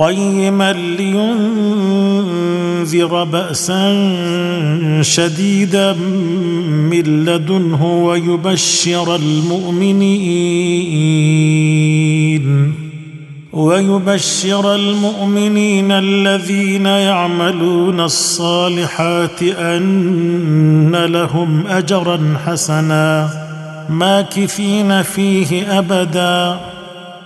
قيما لينذر باسا شديدا من لدنه ويبشر المؤمنين ويبشر المؤمنين الذين يعملون الصالحات ان لهم اجرا حسنا ماكثين فيه ابدا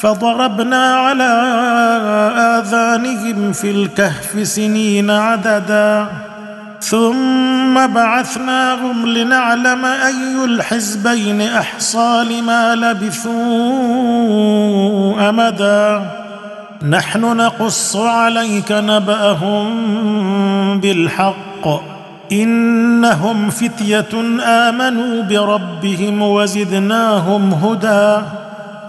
فضربنا على آذانهم في الكهف سنين عددا. ثم بعثناهم لنعلم أي الحزبين أحصى لما لبثوا أمدا. نحن نقص عليك نبأهم بالحق. إنهم فتية آمنوا بربهم وزدناهم هدى.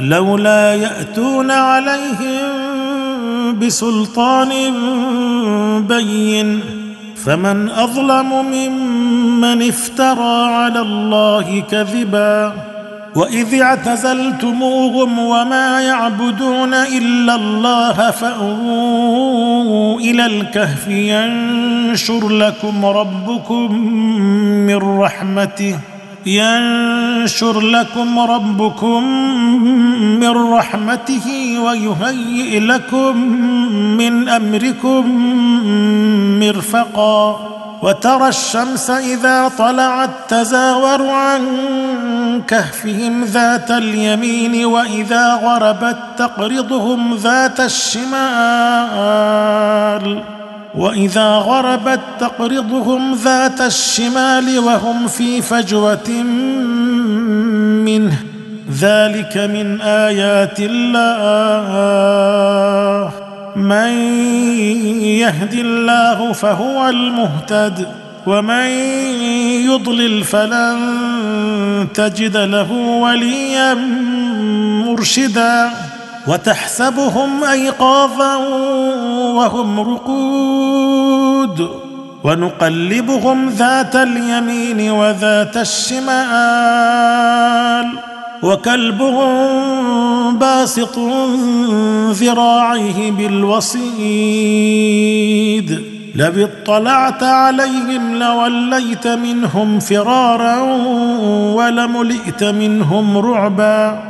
لولا يأتون عليهم بسلطان بين فمن أظلم ممن افترى على الله كذبا وإذ اعتزلتموهم وما يعبدون إلا الله فأووا إلى الكهف ينشر لكم ربكم من رحمته ينشر لكم ربكم من رحمته ويهيئ لكم من أمركم مرفقا وترى الشمس إذا طلعت تزاور عن كهفهم ذات اليمين وإذا غربت تقرضهم ذات الشمال وإذا غربت تقرضهم ذات الشمال وهم في فجوة منه. ذلك من آيات الله. من يهد الله فهو المهتد ومن يضلل فلن تجد له وليا مرشدا. وتحسبهم أيقاظا وهم رقود ونقلبهم ذات اليمين وذات الشمال وكلبهم باسط ذراعيه بالوصيد لو اطلعت عليهم لوليت منهم فرارا ولملئت منهم رعبا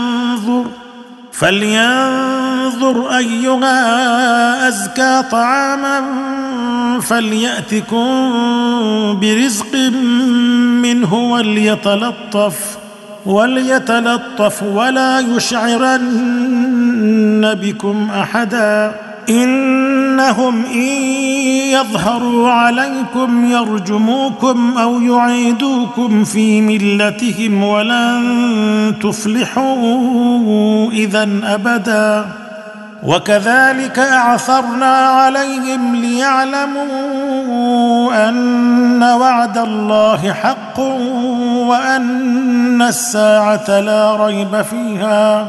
فلينظر أيها أزكى طعاما فليأتكم برزق منه وليتلطف وليتلطف ولا يشعرن بكم أحدا. إنهم إن يظهروا عليكم يرجموكم أو يعيدوكم في ملتهم ولن تفلحوا اذا أبدا. وكذلك أعثرنا عليهم ليعلموا أن وعد الله حق وأن الساعة لا ريب فيها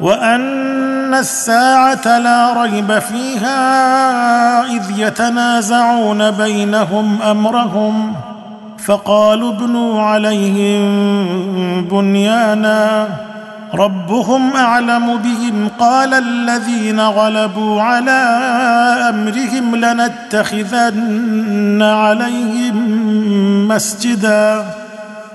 وأن الساعة لا ريب فيها إذ يتنازعون بينهم أمرهم. فقالوا ابنوا عليهم بنيانا. ربهم أعلم بهم. قال الذين غلبوا على أمرهم لنتخذن عليهم مسجدا.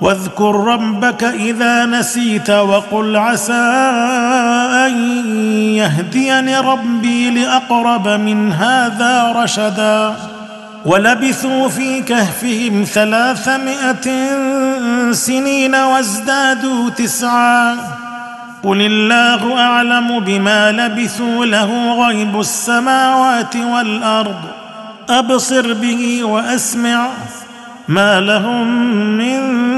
واذكر ربك إذا نسيت وقل عسى أن يهديني ربي لأقرب من هذا رشدا ولبثوا في كهفهم ثلاثمائة سنين وازدادوا تسعا قل الله أعلم بما لبثوا له غيب السماوات والأرض أبصر به وأسمع ما لهم من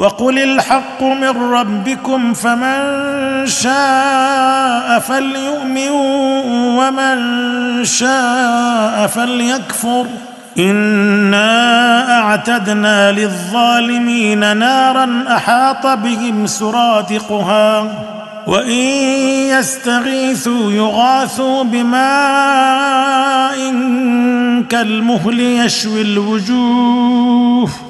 وقل الحق من ربكم فمن شاء فليؤمن ومن شاء فليكفر. إنا أعتدنا للظالمين نارا أحاط بهم سرادقها وإن يستغيثوا يغاثوا بماء كالمهل يشوي الوجوه.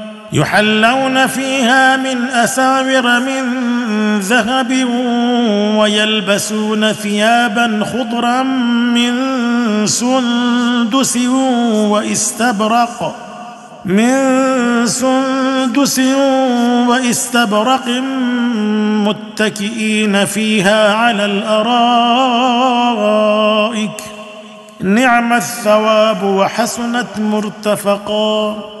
يحلون فيها من أساور من ذهب ويلبسون ثيابا خضرا من سندس واستبرق من سندس واستبرق. متكئين فيها على الأرائك. نعم الثواب وحسنت مرتفقا.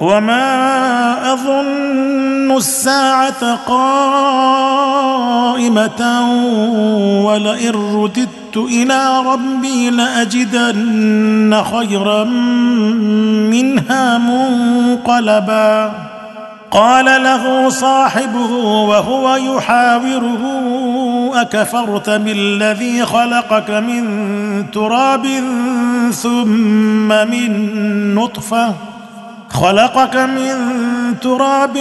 وما اظن الساعة قائمه ولئن رددت إلى ربي لاجدن خيرا منها منقلبا قال له صاحبه وهو يحاوره اكفرت بالذي خلقك من تراب ثم من نطفه خلقك من تراب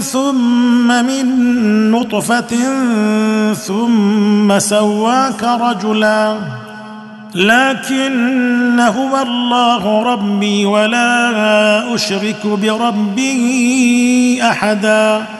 ثم من نطفة ثم سواك رجلا. لكن هو الله ربي ولا أشرك بربي أحدا.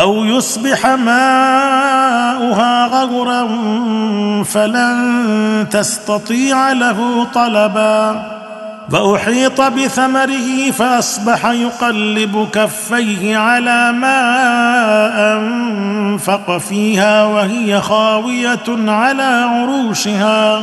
أو يصبح ماؤها غورا فلن تستطيع له طلبا. فاحيط بثمره فأصبح يقلب كفيه على ما أنفق فيها وهي خاوية على عروشها.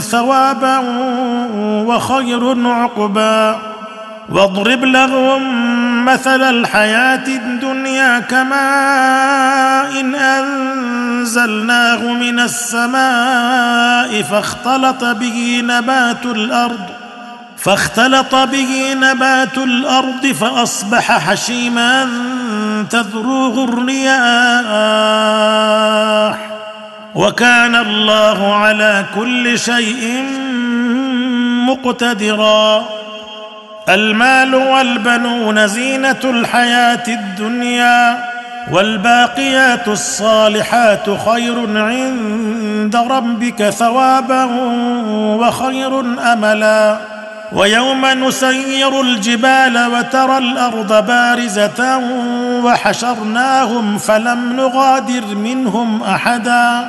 ثوابا وخير عقبا. واضرب لهم مثل الحياة الدنيا كماء إن أنزلناه من السماء فاختلط به نبات الأرض فاختلط به نبات الأرض فأصبح حشيما تذروه الرياح. وكان الله على كل شيء مقتدرا. المال والبنون زينة الحياة الدنيا والباقيات الصالحات خير عند ربك ثوابا وخير أملا. ويوم نسير الجبال وترى الأرض بارزة وحشرناهم فلم نغادر منهم أحدا.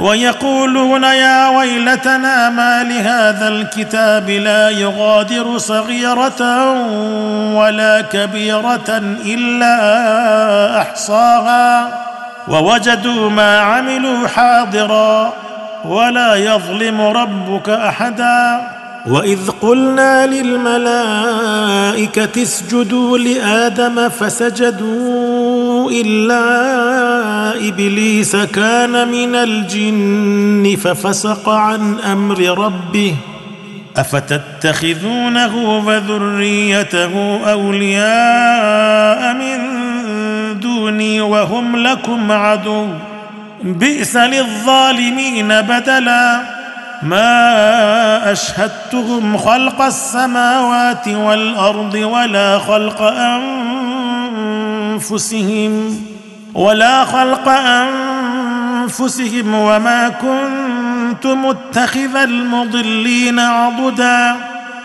ويقولون يا ويلتنا ما لهذا الكتاب لا يغادر صغيرة ولا كبيرة إلا أحصاها ووجدوا ما عملوا حاضرا ولا يظلم ربك أحدا وإذ قلنا للملائكة اسجدوا لآدم فسجدوا إلا إبليس كان من الجن ففسق عن أمر ربه. أفتتخذونه وذريته أولياء من دوني وهم لكم عدو. بئس للظالمين بدلا. ما أشهدتهم خلق السماوات والأرض ولا خلق انفسهم ولا خلق أنفسهم وما كنت متخذ المضلين عضدا.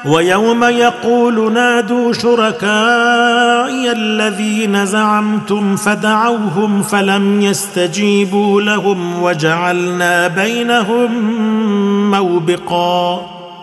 ويوم يقول نادوا شركائي الذين زعمتم فدعوهم فلم يستجيبوا لهم وجعلنا بينهم موبقا.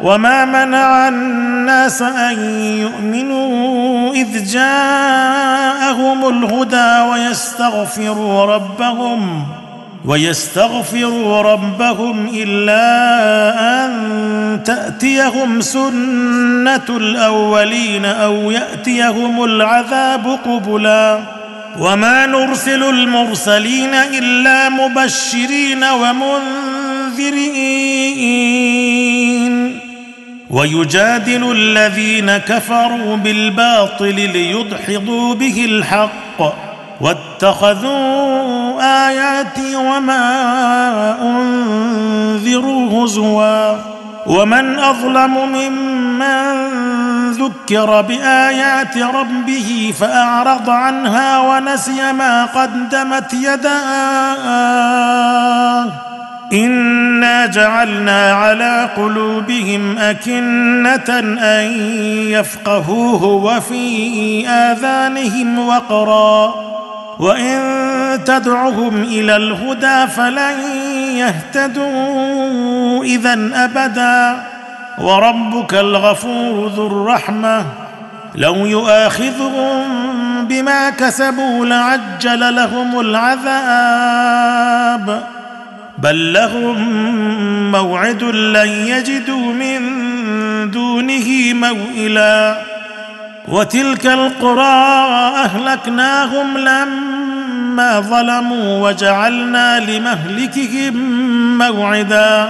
وما منع الناس ان يؤمنوا اذ جاءهم الهدى ويستغفروا ربهم ويستغفروا ربهم الا ان تاتيهم سنه الاولين أو ياتيهم العذاب قبلا وما نرسل المرسلين الا مبشرين ومنذرين ويجادل الذين كفروا بالباطل ليدحضوا به الحق واتخذوا آياتي وما أنذروا هزوا ومن أظلم ممن ذكر بآيات ربه فأعرض عنها ونسي ما قدمت يداه انا جعلنا على قلوبهم اكنه ان يفقهوه وفي اذانهم وقرا وان تدعهم إلى الهدى فلن يهتدوا اذا ابدا وربك الغفور ذو الرحمه لو يؤاخذهم بما كسبوا لعجل لهم العذاب بل لهم موعد لن يجدوا من دونه موئلا. وتلك القرى أهلكناهم لما ظلموا وجعلنا لمهلكهم موعدا.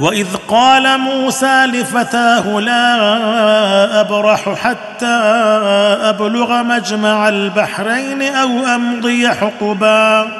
وإذ قال موسى لفتاه لا أبرح حتى أبلغ مجمع البحرين أو أمضي حقبا.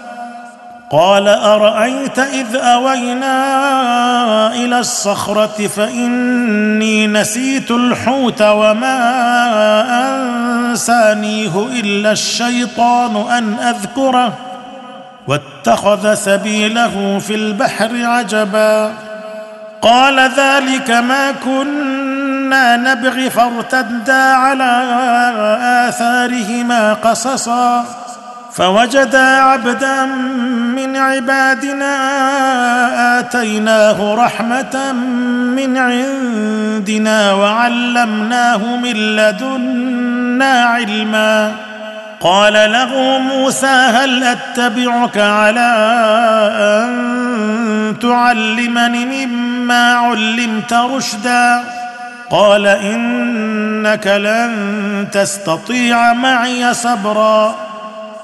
قال أرأيت إذ أوينا إلى الصخرة فإني نسيت الحوت وما أنسانيه إلا الشيطان أن أذكره واتخذ سبيله في البحر عجبا قال ذلك ما كنا نبغي فارتدا على آثارهما قصصا فوجدا عبدا من عبادنا آتيناه رحمة من عندنا وعلمناه من لدنا علما. قال له موسى هل أتبعك على أن تعلمني مما علمت رشدا؟ قال إنك لن تستطيع معي صبرا.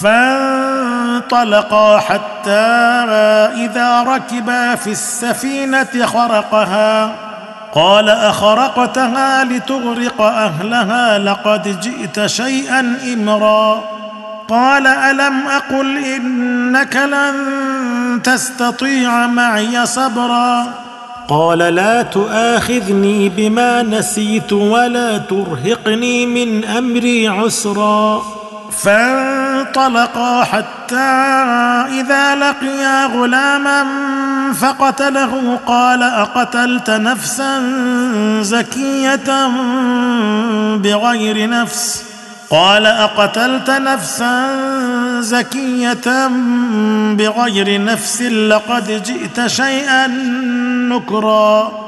فانطلقا حتى إذا ركبا في السفينة خرقها. قال أخرقتها لتغرق أهلها لقد جئت شيئا إمرا. قال ألم أقل إنك لن تستطيع معي صبرا؟ قال لا تؤاخذني بما نسيت ولا ترهقني من أمري عسرا. فانطلقا حتى إذا لقيا غلاما فقتله قال أقتلت نفسا زكية بغير نفس؟ قال أقتلت نفسا زكية بغير نفس لقد جئت شيئا نكرا.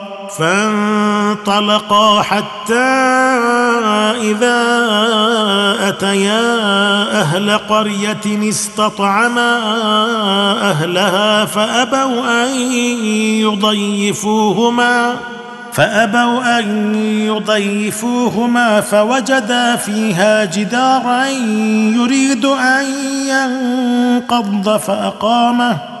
فانطلقا حتى إذا أتيا أهل قرية استطعما أهلها فأبوا أن يضيفوهما فأبوا أن يضيفوهما فوجدا فيها جدارا يريد أن ينقض فأقامه.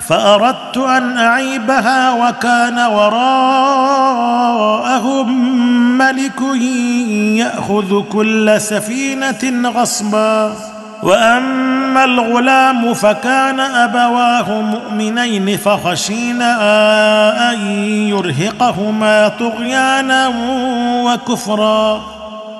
فأردت أن أعيبها وكان وراءهم ملك يأخذ كل سفينة غصبا. وأما الغلام فكان أبواه مؤمنين فخشينا أن يرهقهما طغيانا وكفرا.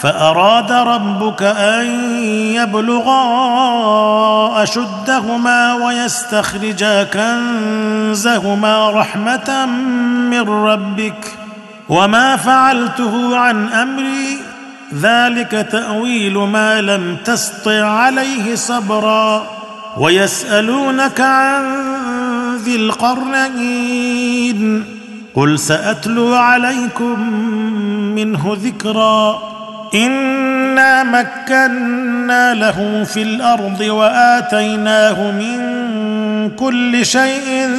فأراد ربك أن يبلغا أشدهما ويستخرجا كنزهما رحمة من ربك وما فعلته عن أمري ذلك تأويل ما لم تسطع عليه صبرا ويسألونك عن ذي القرنين قل سأتلو عليكم منه ذكرا انا مكنا له في الأرض واتيناه من كل شيء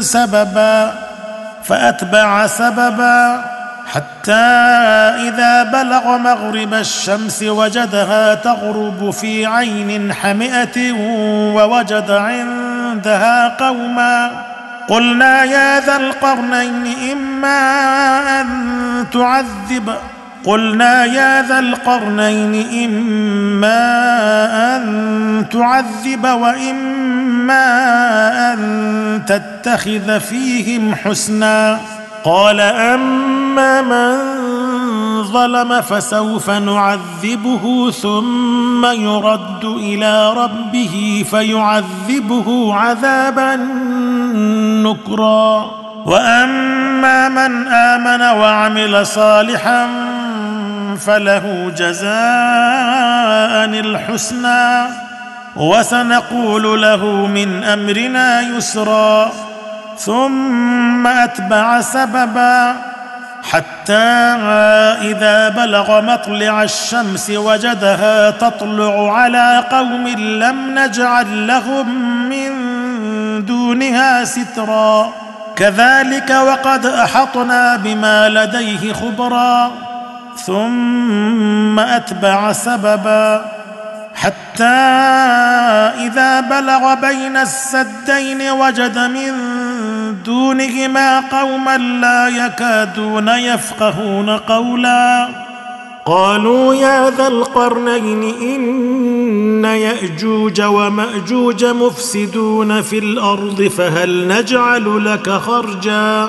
سببا فاتبع سببا حتى اذا بلغ مغرب الشمس وجدها تغرب في عين حمئه ووجد عندها قوما قلنا يا ذا القرنين اما ان تعذب قلنا يا ذا القرنين إما أن تعذب وإما أن تتخذ فيهم حسنا. قال أما من ظلم فسوف نعذبه ثم يرد إلى ربه فيعذبه عذابا نكرا. وأما من آمن وعمل صالحا فله جزاء الحسنى وسنقول له من أمرنا يسرا ثم أتبع سببا حتى إذا بلغ مطلع الشمس وجدها تطلع على قوم لم نجعل لهم من دونها سترا كذلك وقد أحطنا بما لديه خبرا ثم أتبع سببا حتى إذا بلغ بين السدين وجد من دونهما قوما لا يكادون يفقهون قولا قالوا يا ذا القرنين إن يأجوج ومأجوج مفسدون في الأرض فهل نجعل لك خرجا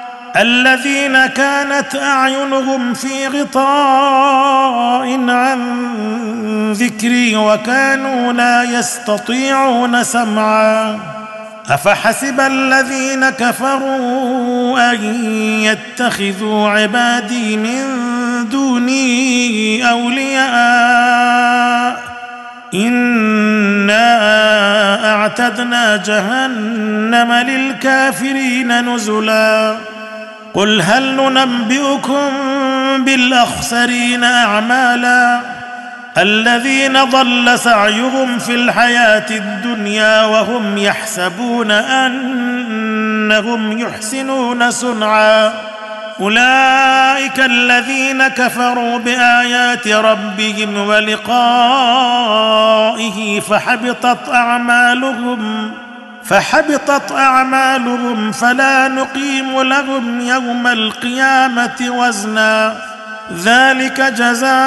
الذين كانت أعينهم في غطاء عن ذكري وكانوا لا يستطيعون سمعا. أفحسب الذين كفروا أن يتخذوا عبادي من دوني أولياء؟ إنا أعتدنا جهنم للكافرين نزلا. قل هل ننبئكم بالأخسرين أعمالا الذين ضل سعيهم في الحياة الدنيا وهم يحسبون أنهم يحسنون صنعا أولئك الذين كفروا بآيات ربهم ولقائه فحبطت أعمالهم فحبطت أعمالهم فلا نقيم لهم يوم القيامة وزنا. ذلك جزاؤهم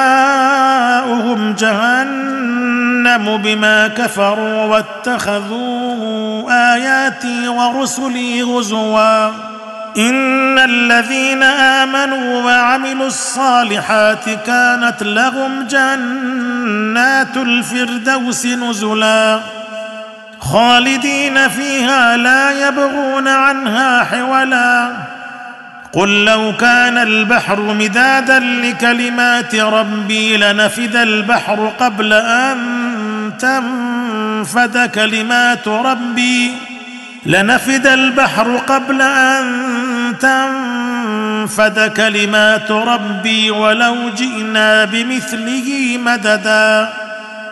جهنم بما كفروا واتخذوا آياتي ورسلي هزوا. إن الذين آمنوا وعملوا الصالحات كانت لهم جنات الفردوس نزلا. خالدين فيها لا يبغون عنها حولا. قل لو كان البحر مدادا لكلمات ربي لنفد البحر قبل أن تنفد كلمات ربي. لنفد البحر قبل أن تنفد كلمات ربي ولو جئنا بمثله مددا.